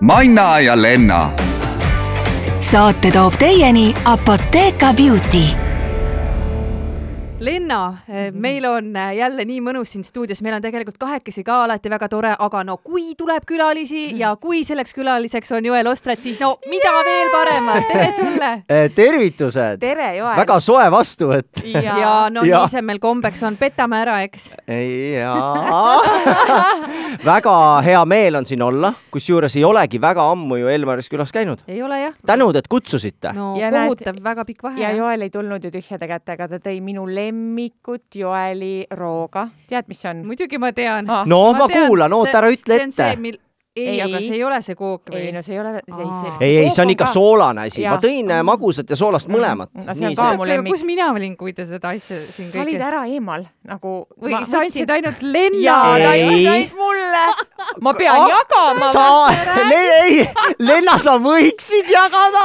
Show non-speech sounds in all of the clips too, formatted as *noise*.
Manna ja Lenna. saate toob teieni Apotheka Beauty Lenna, meil on jälle nii mõnus siin stuudios, meil on tegelikult kahekesi ka alati väga tore, aga no kui tuleb külalisi ja kui selleks külaliseks on Joel Ostret, siis no mida ja. veel paremat, tere sulle! *laughs* tervitused! tere, Joel! väga soe vastuvõtt. ja, *laughs* ja no ja. nii see meil kombeks on, petame ära, eks? jaa *laughs* väga hea meel on siin olla, kusjuures ei olegi väga ammu ju Elmaris külas käinud. ei ole jah. tänud, et kutsusite. no kohutav, väga pikk vahe. ja Joel ei tulnud ju tühjade kätega, ta tõi minu lemmikut Joeli rooga. tead, mis see on? muidugi ma tean ah.. no ma, ma tean. kuulan, oota ära ütle ette ei, ei, aga see ei ole see kook või? ei no see ei ole, ei see. ei, ei, see on ikka soolane asi, ma tõin ja. magusat ja soolast mõlemat no,. kus mina olin, kui te seda asja siin sa olid ära eemal nagu. või sa andsid ainult Lennale, ainult mulle. ma pean ah, jagama. sa, ei, Lenna, sa võiksid jagada,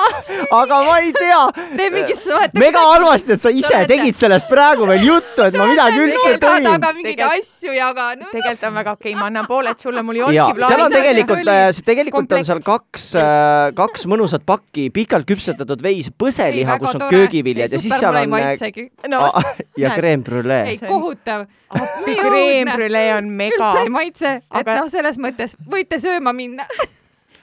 aga ma ei tea. tee mingit suhet. mega halvasti, et sa ise tegid sellest praegu veel juttu, et ma midagi üldse tõin. mingeid asju jaganud. tegelikult on väga okei, ma annan pooled sulle, mul ei olnudki plaani. seal on tegelikult tegelikult, tegelikult komplekt. on seal kaks, äh, kaks mõnusat pakki pikalt küpsetatud veis põseliha, kus on köögiviljad ja siis seal on no, *laughs* ja creme brulee. ei, kohutav. appi creme brulee on mega. üldse ei maitse, et aga... noh, selles mõttes võite sööma minna *laughs*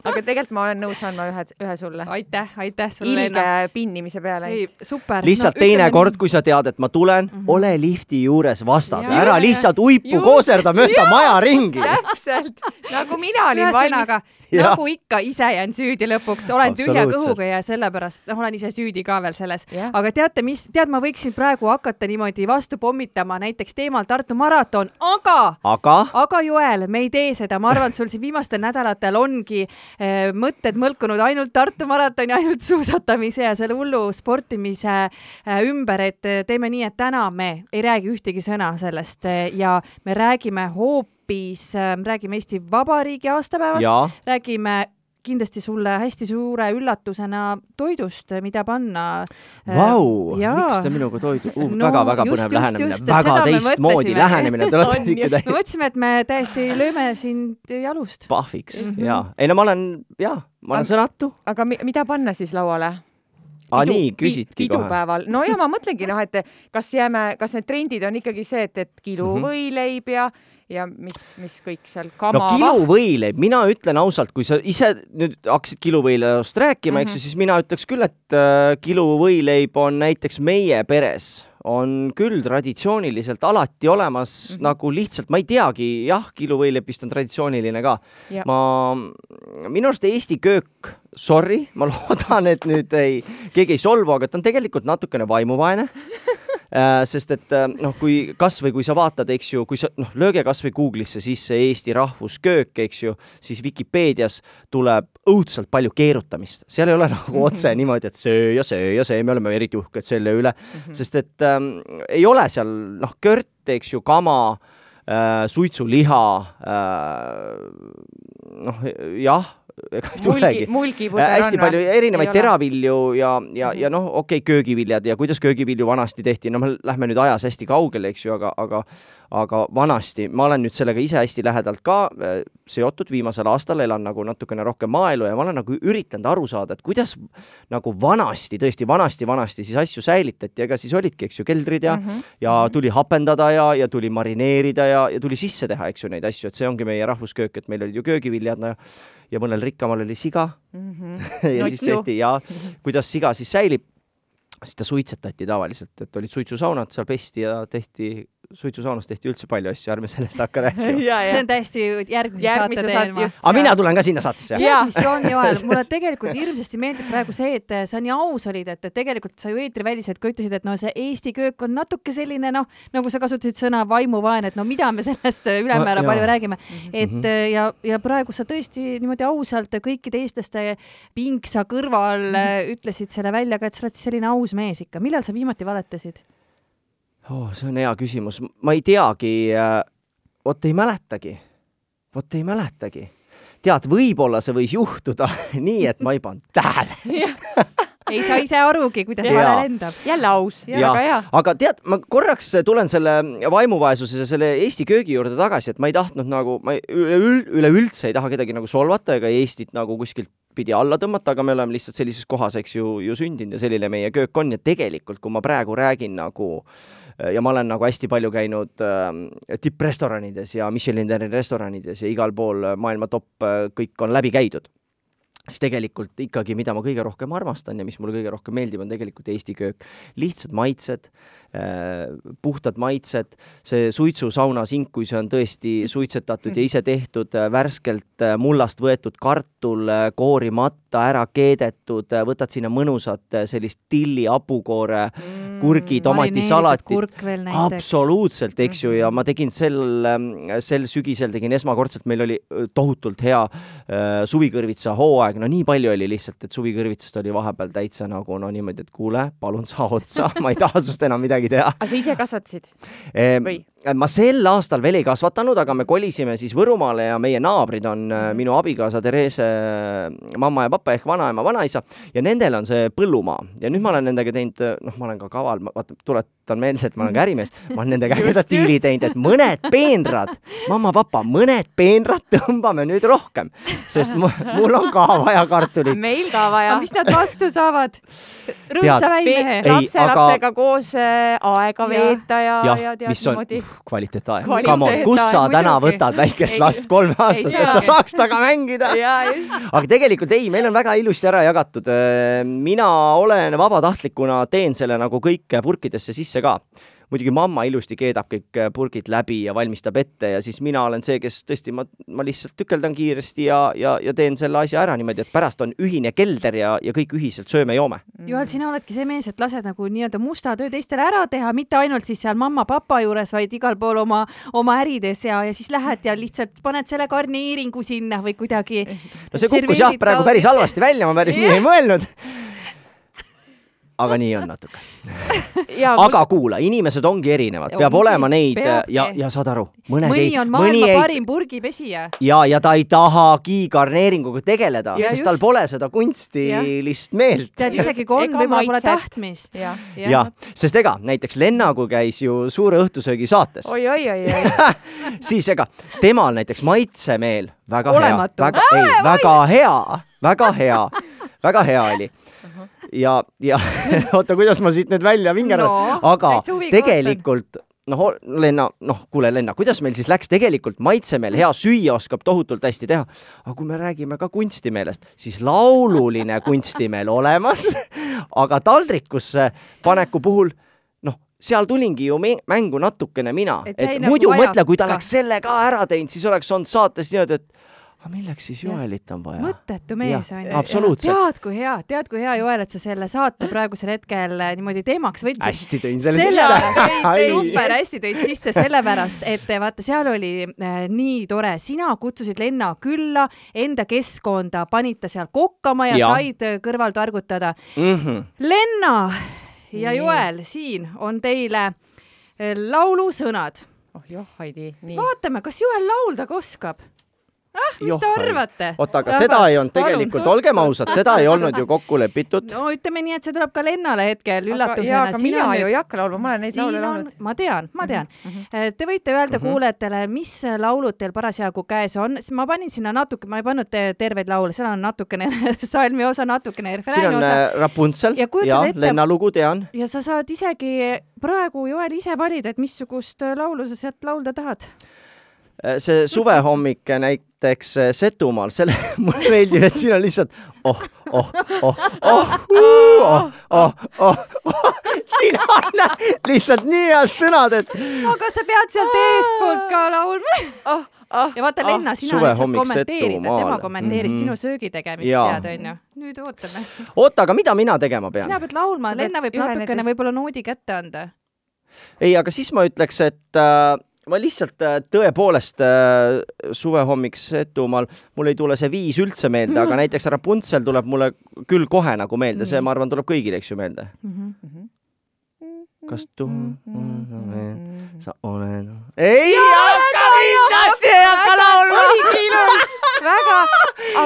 aga tegelikult ma olen nõus andma ühe, ühe sulle. aitäh, aitäh sulle. ilge pinnimise peale. ei, super. lihtsalt no, teinekord, kui sa tead, et ma tulen mm, -hmm. ole lifti juures vastas, ära lihtsalt uipu kooserda mööda maja ringi. täpselt, nagu mina olin valmis *laughs* nagu ikka, ise jään süüdi lõpuks, olen tühja kõhuga ja sellepärast, noh, olen ise süüdi ka veel selles. aga teate, mis, tead, ma võiksin praegu hakata niimoodi vastu pommitama näiteks teemal Tartu maraton, aga, aga, aga Joel, me ei tee seda, ma arvan, et sul siin viimastel nädalatel ongi äh, mõtted mõlkunud ainult Tartu maratoni, ainult suusatamise ja selle hullu sportimise äh, ümber, et teeme nii, et täna me ei räägi ühtegi sõna sellest äh, ja me räägime hoopis hoopis äh,, räägime Eesti Vabariigi aastapäevast, räägime kindlasti sulle hästi suure üllatusena toidust, mida panna. Äh, Vau, miks te minuga toidu uh,, väga-väga no, põnev lähenemine, väga teistmoodi lähenemine, te olete ikka täiesti. me mõtlesime, et me täiesti lööme sind jalust. pahviks mm, -hmm. ja, ei no ma olen, jaa, ma olen sõnatu. aga mida panna siis lauale? aa, nii, küsidki kohe? pidupäeval, no ja ma mõtlengi noh, et kas jääme, kas need trendid on ikkagi see, et, et kilo mm -hmm. ja ja mis, mis kõik seal kama no kiluvõileib, mina ütlen ausalt, kui sa ise nüüd hakkasid kiluvõileibust rääkima mm, -hmm. eks ju, mhm. siis mina ütleks küll, et äh, kiluvõileib on näiteks meie peres on küll traditsiooniliselt alati olemas mm -hmm. nagu lihtsalt, ma ei teagi, jah, kiluvõileib vist on traditsiooniline ka. ma, minu arust Eesti köök, sorry, ma *laughs* loodan, et nüüd ei, keegi ei solvu, aga ta on tegelikult natukene vaimuvaene sest et äh, noh, kui kasvõi kui sa vaatad, eks ju, kui sa noh, lööge kasvõi Google'isse sisse Eesti rahvusköök, eks ju, siis Vikipeedias tuleb õudselt palju keerutamist, seal ei ole nagu mhm. otse niimoodi, et see ja see ja see, me oleme eriti uhked selle üle mm, -hmm. sest et ähm, ei ole seal noh, kört, eks ju, kama äh,, suitsuliha äh,, noh jah ega ei tulegi. hästi palju erinevaid teravilju ja, ja, ja noh, okei okay,, köögiviljad ja kuidas köögivilju vanasti tehti, no me lähme nüüd ajas hästi kaugele, eks ju, aga, aga aga vanasti, ma olen nüüd sellega ise hästi lähedalt ka äh, seotud, viimasel aastal elan nagu natukene rohkem maaelu ja ma olen nagu üritanud aru saada, et kuidas nagu vanasti, tõesti vanasti-vanasti siis asju säilitati, ega siis olidki, eks ju, keldrid ja mm, -hmm. ja tuli hapendada ja, ja tuli marineerida ja, ja tuli sisse teha, eks ju, neid asju, et see ongi meie rahvusköök, et meil olid ju köögiviljad, no ja mõnel rikkamal oli siga mm. -hmm. *laughs* ja no, siis tehti ja kuidas siga siis säilib, siis ta suitsetati tavaliselt, et olid suitsusaunad, seal pesti ja tehti suitsusaunas tehti üldse palju asju, ärme sellest hakka *laughs* rääkima see on täiesti järgmise, järgmise saate teema. aga mina tulen ka sinna saatesse. mis on, Joel, mulle tegelikult hirmsasti meeldib praegu see, et sa nii aus olid, et, tegelikult sa ju eetriväliselt ka ütlesid, et no see Eesti köök on natuke selline noh, nagu sa kasutasid sõna vaimuvaene, et no mida me sellest ülemäära no, palju räägime. Mhm. et mm -hmm. ja, ja praegu sa tõesti niimoodi ausalt kõikide eestlaste pingsa kõrval mm -hmm. ütlesid selle välja ka, et sa oled selline aus mees ikka. millal sa viimati valetasid? Oh,? see on hea küsimus, ma ei teagi äh,, vot ei mäletagi, vot ei mäletagi. tead, võib-olla see võis juhtuda *laughs* nii, et ma ei pannud tähele *laughs* ei saa ise arugi, kuidas vale lendab. jälle aus, Jaa. väga hea. aga tead, ma korraks tulen selle vaimuvaesuse ja selle Eesti köögi juurde tagasi, et ma ei tahtnud nagu, ma üleüldse ei taha kedagi nagu solvata ega Eestit nagu kuskilt pidi alla tõmmata, aga me oleme lihtsalt sellises kohas, eks ju, ju sündinud ja selline meie köök on ja tegelikult, kui ma praegu räägin nagu ja ma olen nagu hästi palju käinud äh, tipprestoranides ja Michelini restoranides ja igal pool äh, maailma top äh, kõik on läbi käidud siis tegelikult ikkagi, mida ma kõige rohkem armastan ja mis mulle kõige rohkem meeldib, on tegelikult Eesti köök. lihtsad maitsed äh,, puhtad maitsed, see suitsusauna sink, kui see on tõesti *laughs* suitsetatud ja ise tehtud, värskelt äh, mullast võetud kartul, koorimata, ära keedetud, võtad sinna mõnusat äh, sellist tilli, hapukoore, kurgi, tomatisalatit. absoluutselt, eks ju, ja ma tegin sel, sel sügisel tegin esmakordselt, meil oli tohutult hea äh, suvikõrvitsa hooaeg, no nii palju oli lihtsalt, et suvikõrvitsast oli vahepeal täitsa nagu no niimoodi, et kuule, palun saa otsa, *laughs* ma ei taha sinust enam midagi teha aga sa ise kasvatasid? Või? Ma sel aastal veel ei kasvatanud, aga me kolisime siis Võrumaale ja meie naabrid on äh, minu abikaasa Therese äh, mamma ja papa ehk vanaema, vanaisa ja nendel on see põllumaa ja nüüd ma olen nendega teinud, noh, ma olen ka kaval, vaata, tuletan meelde, et ma olen ka ärimees, ma olen nendega *laughs* ägeda diili teinud, et mõned peenrad, mamma-papa, mõned peenrad tõmbame nüüd rohkem, sest mu- mul on ka vaja kartulit. meil ka vaja mis nad vastu saavad? rõõmsa väimehe. Lapselapsega aga- koos äh, aega veeta ja, ja jah, tead niimoodi. kvaliteetaeg. Come on, kus sa täna muidugi. võtad väikest Ei- last kolme aastast, et sa saa. saaks temaga mängida? *laughs* aga tegelikult ei, meil on väga ilusti ära jagatud. mina olen vabatahtlikuna, teen selle nagu kõik purkidesse sisse ka muidugi mamma ilusti keedab kõik purgid läbi ja valmistab ette ja siis mina olen see, kes tõesti, ma, ma lihtsalt tükeldan kiiresti ja, ja, ja teen selle asja ära niimoodi, et pärast on ühine kelder ja, ja kõik ühiselt sööme-joome. Joel, sina oledki see mees, et lased nagu nii-öelda musta töö teistele ära teha, mitte ainult siis seal mamma-papa juures, vaid igal pool oma, oma ärides ja, ja siis lähed ja lihtsalt paned selle garneeringu sinna või kuidagi. no see kukkus jah, praegu päris halvasti välja, ma päris nii ei mõelnud. Aga nii on natuke. *laughs* ja aga kuula, inimesed ongi erinevad, peab Ongi, olema neid peabki. ja, ja saad aru, mõned mõni ei, on mõni maailma ei parim purgipesija. ja, ja ta ei tahagi garneeringuga tegeleda, Ja sest just. tal pole seda kunstilist meelt. tead, isegi kui on, võib-olla pole tahtmist. ja ja, sest ega näiteks Lenna, kui käis ju Suure õhtusöögi saates, oi-oi-oi-oi. siis ega temal näiteks maitsemeel väga Olematu. hea, väga, ei, väga hea, väga hea, väga hea oli. ja, ja *laughs* oota, kuidas ma siit nüüd välja vingerdan No, aga tegelikult noh, Lenna, noh, kuule, Lenna, kuidas meil siis läks, tegelikult maitsemeel hea süüa oskab tohutult hästi teha, aga kui me räägime ka kunstimeelest, siis laululine *laughs* kunstimeel olemas, aga taldrikusse paneku puhul noh, seal tulingi ju mängu natukene mina, Et et, nagu muidu mõtle, kui ta oleks selle ka ära teinud, siis oleks olnud saates niimoodi, et aga milleks siis Joelit on vaja. mõttetu mees on ju. absoluutselt. tead, kui hea, tead, kui hea, Joel, et sa selle saate praegusel hetkel eh, niimoodi teemaks võtsid. hästi tõin selle sellepärast, sisse. super hästi tõid sisse, sellepärast et eh, vaata, seal oli äh, nii tore, sina kutsusid Lenna külla enda keskkonda, panid ta seal kokkama ja, ja. Said äh, kõrval targutada. Mm -hmm. Lenna ja Nii. Joel, siin on teile äh, laulusõnad. oh joh, Heidi, nii. vaatame, kas Joel laulda ka oskab ah,. mis Joh, te arvate? oota, aga seda ei olnud tegelikult, olgem ausad, seda ei olnud ju kokku lepitud. no ütleme nii, et see tuleb ka Lennale hetkel üllatusena. aga mina ju ei hakka laulma, ma olen neid laule siin on laulnud., ma tean, ma tean mm. mhm. -hmm. Te võite öelda mm -hmm. kuulajatele, mis laulud teil parasjagu käes on, ma panin sinna natuke, ma ei pannud te terveid laule, seal on natukene *laughs* salmi osa, natukene siin refrääni on osa äh, Rapuntsel Ja ja ette- Lenna lugu tean. ja sa saad isegi praegu Joel ise valida, et missugust laulu sa sealt laulda tahad. Äh, see suvehommik näiteks äh, Setumaal, selle, *laughs* mulle meeldib, et siin on lihtsalt oh, oh, oh, oh, oh, oh, oh, oh, siin on lihtsalt nii head sõnad, et aga sa pead sealt eestpoolt ka laulma. ah, ah, ja vaata, Lenna, sina lihtsalt kommenteerid, tema kommenteeris mm. -hmm. sinu söögitegevust, Jaa. tead onju. nüüd ootame. oota, aga mida mina tegema pean sina? pead laulma, Lenna võib natukene võib-olla noodi kätte anda. ei, aga siis ma ütleks, et äh, ma lihtsalt äh, tõepoolest äh, suvehommik Setumaal, mul ei tule see viis üldse meelde, aga näiteks Rapuntsel tuleb mulle küll kohe nagu meelde, see, ma arvan, tuleb kõigile, eks ju, meelde. Kas tunneme, sa oled? ei hakka kindlasti, ei hakka laulma. väga,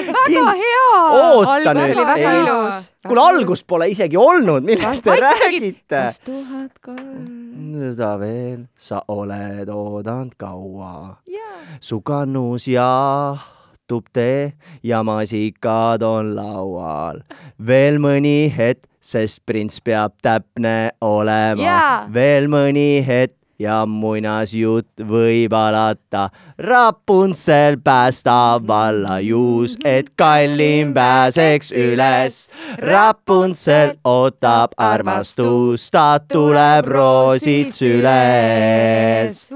väga hea! oota nüüd, ei. kuule, algust pole isegi olnud, millest te räägite? kas tuhat kolm? seda veel, sa oled oodanud kaua. su kannus jahtub tee ja maasikad on laual. veel mõni hetk, sest prints peab täpne olema Jaa.. veel mõni hetk ja muinasjutt võib alata. Rapuntsel päästab alla juus, et kallim pääseks üles. Rapuntsel ootab armastus, ta tuleb roosid süles.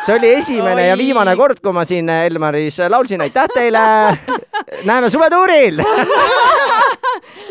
see oli esimene ja Oi. viimane kord, kui ma siin Elmaris laulsin, aitäh teile. näeme suvetuuril. *laughs*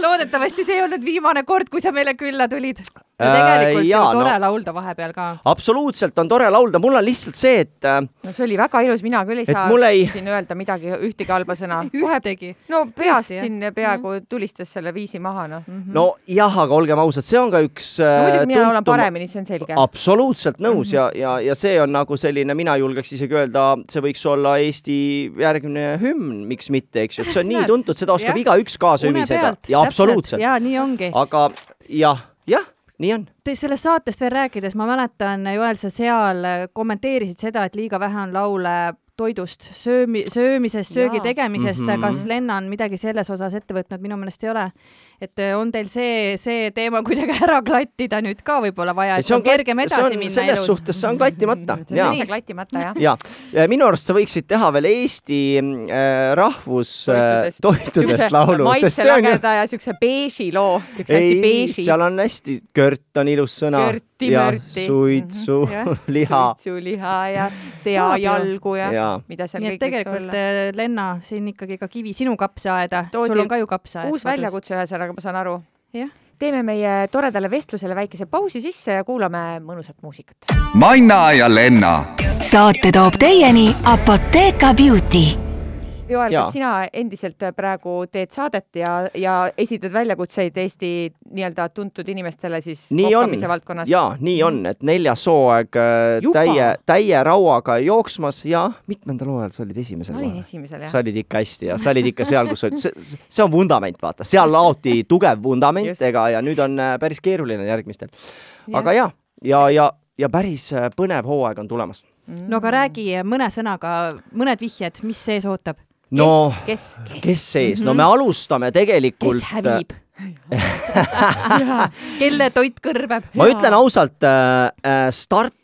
loodetavasti see ei olnud viimane kord, kui sa meile külla tulid. Ja Äh, tegelikult jaa, ju tore no- laulda vahepeal ka. absoluutselt on tore laulda, mul on lihtsalt see, et äh, no see oli väga ilus, mina küll ei saa ei- siin öelda midagi, ühtegi halba sõna. *laughs* ühtegi. no peast Tõesti, jah? siin peaaegu tulistas selle viisi maha, noh. nojah, aga olgem ausad, see on ka üks no äh, muidugi mina laulan tuntum- paremini, see on selge. absoluutselt nõus ja, ja, ja see on nagu selline, mina julgeks isegi öelda, see võiks olla Eesti järgmine hümn, miks mitte, eks ju, et see on nii *laughs* tuntud, seda oskab igaüks kaasa ümiseda ja absoluutselt, ja nii ongi. aga jah, jah, nii on. Te sellest saatest veel rääkides, ma mäletan, Joel, sa seal kommenteerisid seda, et liiga vähe on laule toidust, söömi, söömisest, söögi tegemisest mm. -hmm. kas Lennon midagi selles osas ette võtnud, minu meelest ei ole. et eh, on teil see, see teema *laughs* kuidagi ära klattida nüüd ka võib-olla vaja, et on on kergem edasi on minna selles elus. suhtes, see on klattimata *laughs* see on, täitsa klatimata, jah. ja ja minu arust sa võiksid teha veel Eesti äh, rahvus äh, toitudest laulu, sest see on ju siukse beeži loo, siukse hästi beeži. seal on hästi, kört on ilus sõna Körti, ja suitsu Mhm, jah. *laughs* liha suitsuliha ja seajalgu ja, ja mida seal nii et kõik võiks tegelikult olla. eh, Lenna, siin ikkagi ka kivi sinu kapsaaeda, sul on ka ju kapsaaed. uus väljakutse ühesõnaga, ma saan aru. Jah. teeme meie toredale vestlusele väikese pausi sisse ja kuulame mõnusat muusikat. Manna ja Lenna saate toob teieni Apotheka Beauty Joel, Jaa. kas sina endiselt praegu teed saadet ja, ja esitad väljakutseid Eesti nii-öelda tuntud inimestele siis nii on kokkamise valdkonnas? ja nii on, et neljas hooaeg äh, täie, täie rauaga jooksmas ja mitmendal hooajal sa olid esimesel ma olin esimesel jah sa. olid ikka hästi ja sa olid ikka seal, kus olid, see, see on vundament, vaata, seal laoti tugev vundament, ega ja nüüd on äh, päris keeruline järgmistel. aga ja, ja, ja, ja päris äh, põnev hooaeg on tulemas. no aga räägi mõne sõnaga, mõned vihjed, mis sees ootab? No. Kes, kes, kes sees, no me alustame tegelikult kes hävib? *laughs* kelle toit kõrbeb? ma ütlen ausalt äh,, äh, start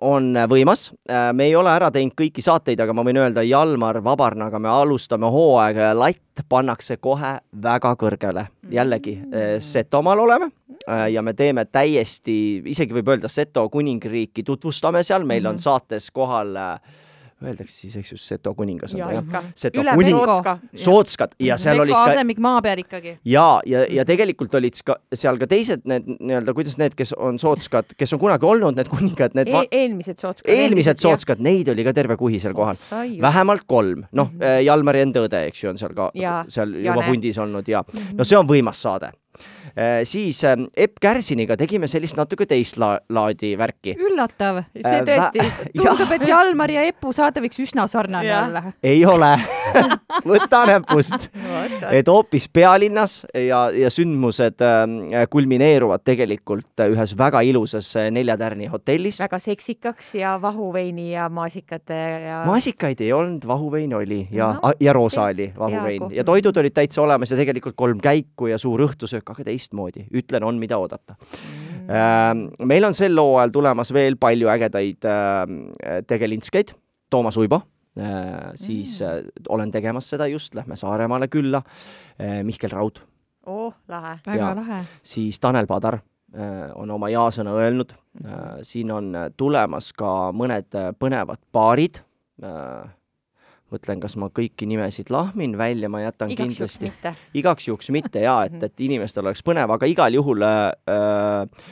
on võimas. Äh,, me ei ole ära teinud kõiki saateid, aga ma võin öelda, Jalmar Vabarnaga me alustame hooaega ja latt pannakse kohe väga kõrgele. jällegi äh, Setomaal oleme äh, ja me teeme täiesti, isegi võib öelda Seto kuningriiki tutvustame seal, meil on saates kohal äh, öeldakse siis, eks ju, Seto kuningas on ja ta jah? Seto üle kuning- Rootska. Sootskad ja seal olid Peko ka asemik maa peal ikkagi. ja, ja, ja tegelikult olid ka seal ka teised need nii-öelda, kuidas need, kes on sootskad, kes on kunagi olnud need kuningad, need E va- eelmised sootskad. eelmised sootskad, neid oli ka terve kuhi seal kohal. vähemalt kolm, noh, Jalmari enda õde, eks ju, on seal ka Jaa, seal Jane. juba pundis olnud ja no see on võimas saade. Siis äh, Epp Kärsiniga tegime sellist natuke teist la laadi värki. üllatav. see Äh, tõesti, *laughs* tundub, et Jalmar ja Epu saade võiks üsna sarnane olla. ei ole, *laughs* võta näpust. *laughs* et hoopis pealinnas ja, ja sündmused äh, kulmineeruvad tegelikult äh, ühes väga ilusas äh, neljatärni hotellis. väga seksikaks ja vahuveini ja maasikate ja maasikaid ei olnud, vahuvein oli ja No, ja roosa oli vahuvein ja toidud olid täitsa olemas ja tegelikult kolm käiku ja suur õhtusöök, aga teistmoodi, ütlen, on mida oodata mm.. meil on sel hooajal tulemas veel palju ägedaid äh, tegelinskeid, Toomas Uibo äh,, siis äh, olen tegemas seda just, lähme Saaremaale külla äh,, Mihkel Raud, oh lahe. väga lahe. siis Tanel Padar äh, on oma jaasõna öelnud äh,, siin on tulemas ka mõned põnevad paarid äh,. mõtlen, kas ma kõiki nimesid lahmin välja, ma jätan igaks kindlasti, *laughs* igaks juhuks mitte ja et, et inimestel oleks põnev, aga igal juhul äh, äh,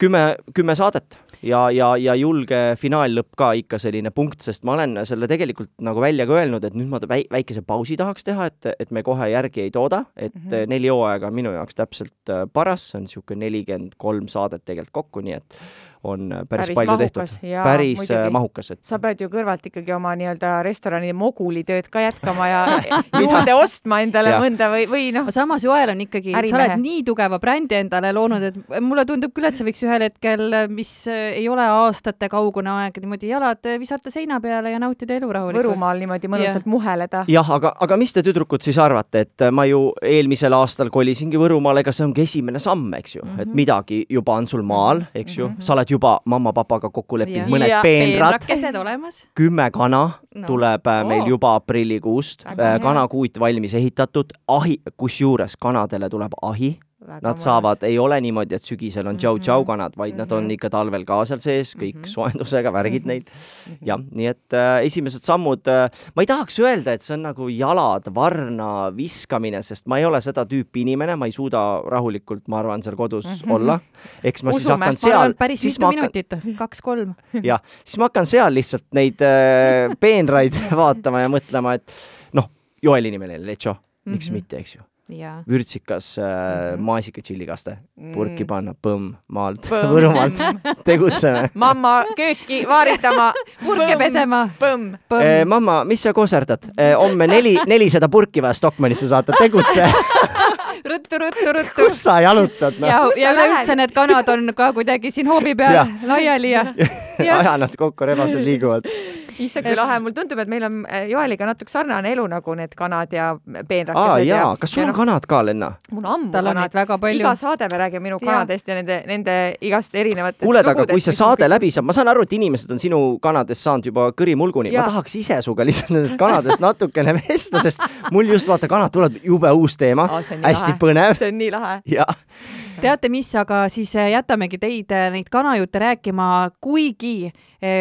kümme, kümme saadet ja, ja, ja julge finaallõpp ka ikka selline punkt, sest ma olen selle tegelikult nagu välja ka öelnud, et nüüd ma väi- väikese pausi tahaks teha, et, et me kohe järgi ei tooda, et mm -hmm. neli hooaega on minu jaoks täpselt äh, paras, see on niisugune nelikümmend kolm saadet tegelikult kokku, nii et on päris, Päris palju mahukas, tehtud. päris muidugi. muidugi. mahukas, et sa pead ju kõrvalt ikkagi oma nii-öelda restorani moguli tööd ka jätkama ja *laughs* juurde ostma endale Jah. mõnda või, või noh samas Joel on ikkagi, sa oled nii tugeva brändi endale loonud, et mulle tundub küll, et sa võiks ühel hetkel, mis äh, ei ole aastate kaugune aeg, niimoodi jalad äh, visata seina peale ja nautida elu rahulikult. Võrumaal niimoodi mõnusalt muheleda. jah, aga, aga mis te tüdrukud siis arvate, et ma ju eelmisel aastal kolisingi Võrumaale, ega see ongi esimene samm, eks ju mm, -hmm. et midagi juba on sul maal, eks ju mm, -hmm. sa oled juba mamma-papaga kokku leppinud mõned peenrad, peenrakesed olemas. kümme kana No. tuleb äh, meil Oo. juba aprillikuust Väga, hea. kanakuut valmis ehitatud, ahi, kusjuures kanadele tuleb ahi, nad saavad, ei ole niimoodi, et sügisel on tšau-tšau kanad, vaid nad on ikka talvel ka seal sees, kõik soojendusega, värgid neil. jah, nii et äh, esimesed sammud äh,, ma ei tahaks öelda, et see on nagu jalad varna viskamine, sest ma ei ole seda tüüpi inimene, ma ei suuda rahulikult, ma arvan, seal kodus mm -hmm. olla. eks ma siis Usume. hakkan ma seal päris siis mitu hakkan, minutit, kaks-kolm. jah, siis ma hakkan seal lihtsalt neid äh, *laughs* peenraid *laughs* vaatama ja mõtlema, et noh, Joeli nimeline lecho, miks mm -hmm. mitte, eks ju. jaa. vürtsikas äh, mm -hmm. maasika tšillikaste, purki panna, põmm, maalt, Põmm. *laughs* Võrumaalt, *laughs* tegutseme. mamma kööki vaaritama. purke pesema. põmm. Eh, mamma, mis sa koserdad eh,? homme neli, nelisada purki vaja Stockmannisse saata, tegutse. ruttu, ruttu, ruttu. kus sa jalutad, ja noh?, ja lähed? üleüldse need kanad on ka kuidagi siin hoovi peal laiali ja, ja aja nad kokku, rebased liiguvad. Issand kui lahe, mulle tundub, et meil on äh, Joeliga natuke sarnane elu nagu need kanad ja aa peenrakesed jaa ja, kas sul ja on noh, kanad ka, Lenna? mul on ammu kanad väga palju iga. saade me räägime minu kanadest ja nende, nende igast erinevatest kuule, aga kui see saade kõik- läbi saab, ma saan aru, et inimesed on sinu kanadest saanud juba kõrimulguni, ma tahaks ise sinuga lihtsalt nendest kanadest natukene vestelda, sest mul just vaata, kanad tuleb jube uus teema nii hästi lahe. põnev see on nii lahe. ja teate mis, aga siis äh, jätamegi teid äh, neid kanajutte rääkima, kuigi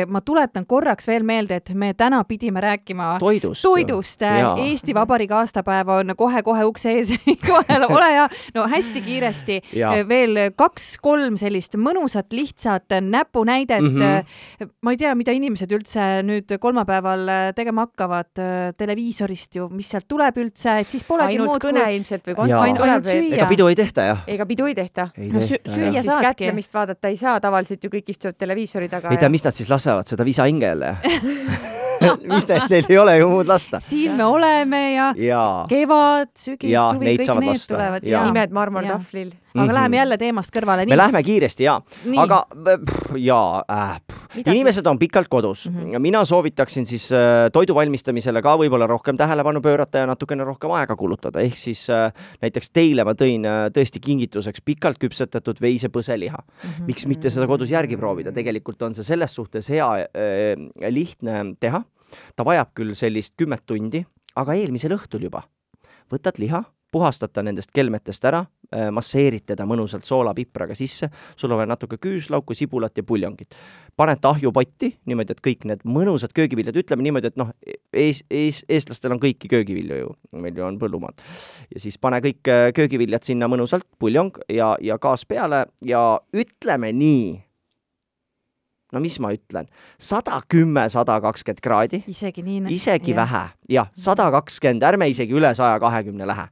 ma tuletan korraks veel meelde, et me täna pidime rääkima toidust. toidust. Jaa. Eesti Vabariigi aastapäev on kohe-kohe ukse ees. *laughs* kohe ole ja no hästi kiiresti Jaa. Eh, veel kaks-kolm sellist mõnusat, lihtsat näpunäidet mm. -hmm. ma ei tea, mida inimesed üldse nüüd kolmapäeval eh, tegema hakkavad eh, televiisorist ju, mis sealt tuleb üldse, et siis polegi ainult muud kõne kui ilmselt või kontsert tuleb ega pidu ei tehta jah? ega pidu ei tehta. No süüa saadki. kätlemist vaadata ei saa, tavaliselt ju kõik istuvad televiisori taga ei tea, mis nad siis lasevad, seda visahinge jälle *laughs* mis neil, neil ei ole ju muud lasta. siin me oleme ja jaa. kevad, sügis, suvi, kõik need lasta. tulevad Jaa. nimed marmortahvlil. Aga Mhm. läheme jälle teemast kõrvale. me lähme kiiresti ja, aga pff, jaa äh,, inimesed on pikalt kodus mm. -hmm. mina soovitaksin siis äh, toidu valmistamisele ka võib-olla rohkem tähelepanu pöörata ja natukene rohkem aega kulutada, ehk siis äh, näiteks teile ma tõin äh, tõesti kingituseks pikalt küpsetatud veisepõseliha mm. -hmm. miks mitte seda kodus järgi proovida, tegelikult on see selles suhtes hea äh,, lihtne teha. ta vajab küll sellist kümmet tundi, aga eelmisel õhtul juba võtad liha, puhastad ta nendest kelmetest ära, masseerid teda mõnusalt soolapipraga sisse, sul on vaja natuke küüslauku, sibulat ja puljongit. paned ta ahjupotti niimoodi, et kõik need mõnusad köögiviljad, ütleme niimoodi, et noh, ees, ees, eestlastel on kõiki köögivilju ju, meil ju on põllumaad. ja siis pane kõik äh, köögiviljad sinna mõnusalt, puljong ja, ja gaas peale ja ütleme nii, no mis ma ütlen, sada kümme, sada kakskümmend kraadi, isegi nii. isegi vähe, jah, sada kakskümmend, ärme isegi üle saja kahekümne lähe.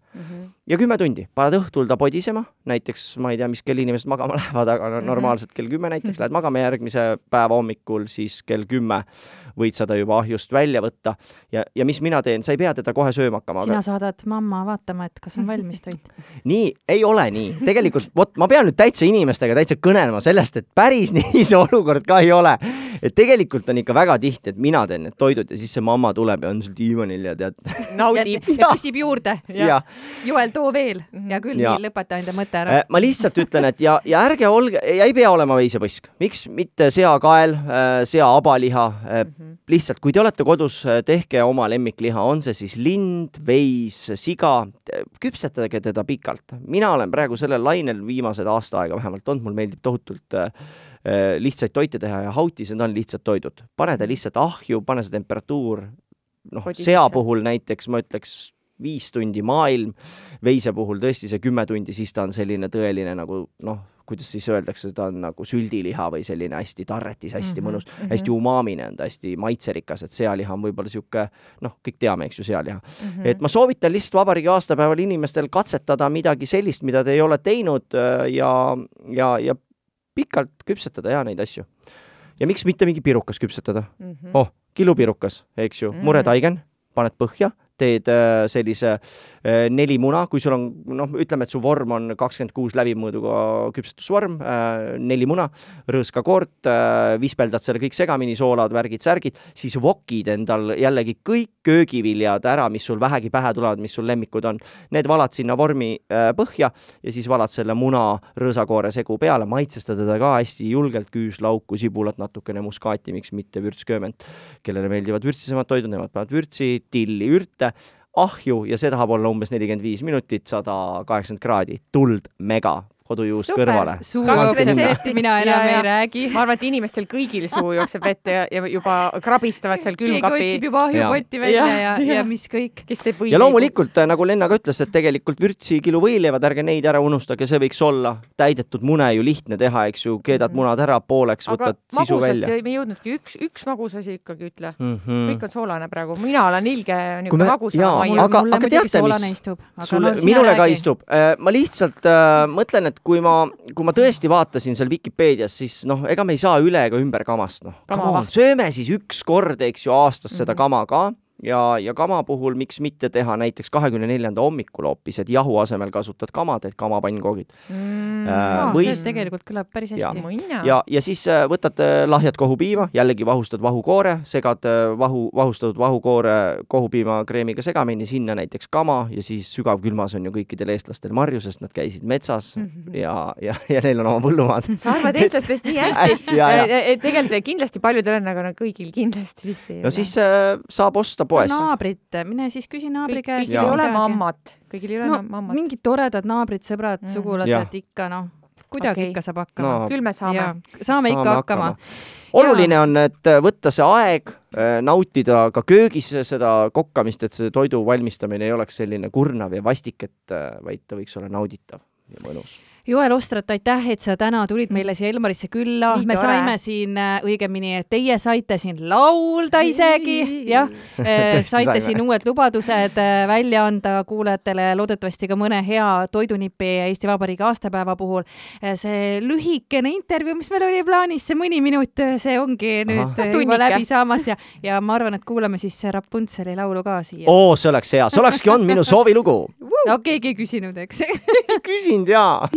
Ja kümme tundi, paned õhtul ta podisema, näiteks ma ei tea, mis kell inimesed magama *laughs* lähevad, aga no, normaalselt kell kümme näiteks lähed magama, järgmise päeva hommikul siis kell kümme võid sa ta juba ahjust välja võtta. Ja, ja mis mina teen, sa ei pea teda kohe sööma hakkama, sina aga saadad mamma vaatama, et kas on valmis toit. *laughs* nii, ei ole nii, tegelikult vot ma pean nüüd täitsa inimestega täitsa kõnelema sellest, et päris *laughs* nii see olukord ka ei ole. Et tegelikult on ikka väga tihti, et mina teen need toidud ja siis see mamma tuleb ja on sul diivanil ja tead, *laughs* ja, naudib. ja küsib juurde. *laughs* ja Joel, too veel. hea küll, nii, lõpeta enda mõte ära Äh,. ma lihtsalt ütlen, et ja, ja ärge olge, ei pea olema veisepõsk, miks mitte seakael, sea habaliha, lihtsalt kui te olete kodus, tehke oma lemmikliha, on see siis lind, veis, siga, küpsetage teda pikalt. mina olen praegu sellel lainel viimased aasta aega vähemalt olnud, mulle meeldib tohutult äh, äh, lihtsaid toite teha ja hautised on lihtsad toidud. pane ta lihtsalt ahju, pane see temperatuur, noh, sea puhul näiteks ma ütleks viis tundi maailm, veise puhul tõesti see kümme tundi, siis ta on selline tõeline nagu noh, kuidas siis öeldakse, ta on nagu süldiliha või selline hästi tarretis, hästi mm -hmm, mõnus mm, -hmm. hästi umaamine on ta, hästi maitserikas, et sealiha on võib-olla niisugune noh, kõik teame, eks ju, sealiha mm. -hmm. et ma soovitan lihtsalt vabariigi aastapäeval inimestel katsetada midagi sellist, mida te ei ole teinud äh, ja, ja, ja pikalt küpsetada ja neid asju. ja miks mitte mingi pirukas küpsetada mm. -hmm. oh, kilupirukas, eks ju, Mhm. muretaigen, paned põhja, teed äh, sellise äh, neli muna, kui sul on noh, ütleme, et su vorm on kakskümmend kuus läbimõõduga küpsetusvorm äh,, neli muna, rõõskakoort vispeldad selle kõik segamini, soolad, värgid, särgid, siis vokid endal jällegi kõik köögiviljad ära, mis sul vähegi pähe tulevad, mis sul lemmikud on, need valad sinna vormi põhja ja siis valad selle muna rõõsakoore segu peale, maitsestad teda ka hästi julgelt, küüslauku, sibulat, natukene muskaati, miks mitte vürtskööment. kellele meeldivad vürtsisemad toidud, nemad panevad vürtsi, tilli, ürte, ahju ja see tahab olla umbes nelikümmend viis minutit, sada kaheksakümmend kraadi, tuld mega, kodujuust Super. kõrvale. suu jookseb vett, mina enam Ja, ja. ei räägi. ma arvan, et inimestel kõigil suu jookseb vette ja, ja juba krabistavad seal keegi külmkapi otsib, juba ahjukotti välja Ja, ja, ja, ja. mis kõik. kes teeb või. ja loomulikult, nagu Lenna ka ütles, et tegelikult vürtsi kilo võileivad, ärge neid ära unustage, see võiks olla täidetud mune ju lihtne teha, eks ju, keedad Mhm. munad ära pooleks, aga võtad sisu magusast välja ei- me ei jõudnudki, üks, üks magus asi ikkagi ütle mm. kõik -hmm. on soolane praegu, mina olen ilge niisugune maine aga- muidugi teate, mis? sulle minule ka. istub. ma lihtsalt äh, mõtlen, et kui ma, kui ma tõesti vaatasin seal Vikipeedias, siis noh, ega me ei saa üle ega ümber kamast, noh. Sööme siis üks kord, eks ju, aastas seda Mhm. kama ka ja, ja kama puhul miks mitte teha näiteks kahekümne neljanda hommikul hoopis, et jahu asemel kasutad kama, teed kamapannkogid. mm,. Äh, või see tegelikult kõlab päris hästi. mõnna. ja, ja siis äh, võtad äh, lahjat kohupiima, jällegi vahustad vahukoore, segad äh, vahu, vahustatud vahukoore kohupiimakreemiga segamini, sinna näiteks kama ja siis sügavkülmas on ju kõikidel eestlastel marju, sest nad käisid metsas ja, ja, ja neil on oma põllumaad. *laughs* sa arvad eestlastest nii hästi, Hästi, et tegelikult kindlasti paljudel on, aga no kõigil kindlasti vist ei no siis äh, saab osta poest. naabrit, mine siis küsi naabri käest. kõigil ei ole mammat, kõigil ei ole no mammat. mingid toredad naabrid, sõbrad Mm., sugulased ikka noh, kuidagi Okei. ikka saab hakkama No, küll me saame Jaa,. saame ikka hakkama. oluline on, et äh, võtta see aeg, nautida ka köögis seda kokkamist, et see toidu valmistamine ei oleks selline kurnav ja vastik, et äh, vaid ta võiks olla nauditav ja mõnus. Joel Ostrat, aitäh, et sa täna tulid meile siia Elmarisse külla me tore. saime siin, õigemini, teie saite siin laulda isegi, jah, *laughs* Tõesti saite siin uued lubadused äh, välja anda kuulajatele, loodetavasti ka mõne hea toidunipi Eesti Vabariigi aastapäeva puhul. see lühikene intervjuu, mis meil oli plaanis, see mõni minut, see ongi nüüd Ahah. äh, juba läbi saamas ja, ja ma arvan, et kuulame siis Rapuntseli laulu ka siia. oo, see oleks hea, see olekski olnud minu soovilugu. no keegi ei küsinud, eks *laughs* küsinud 인디야.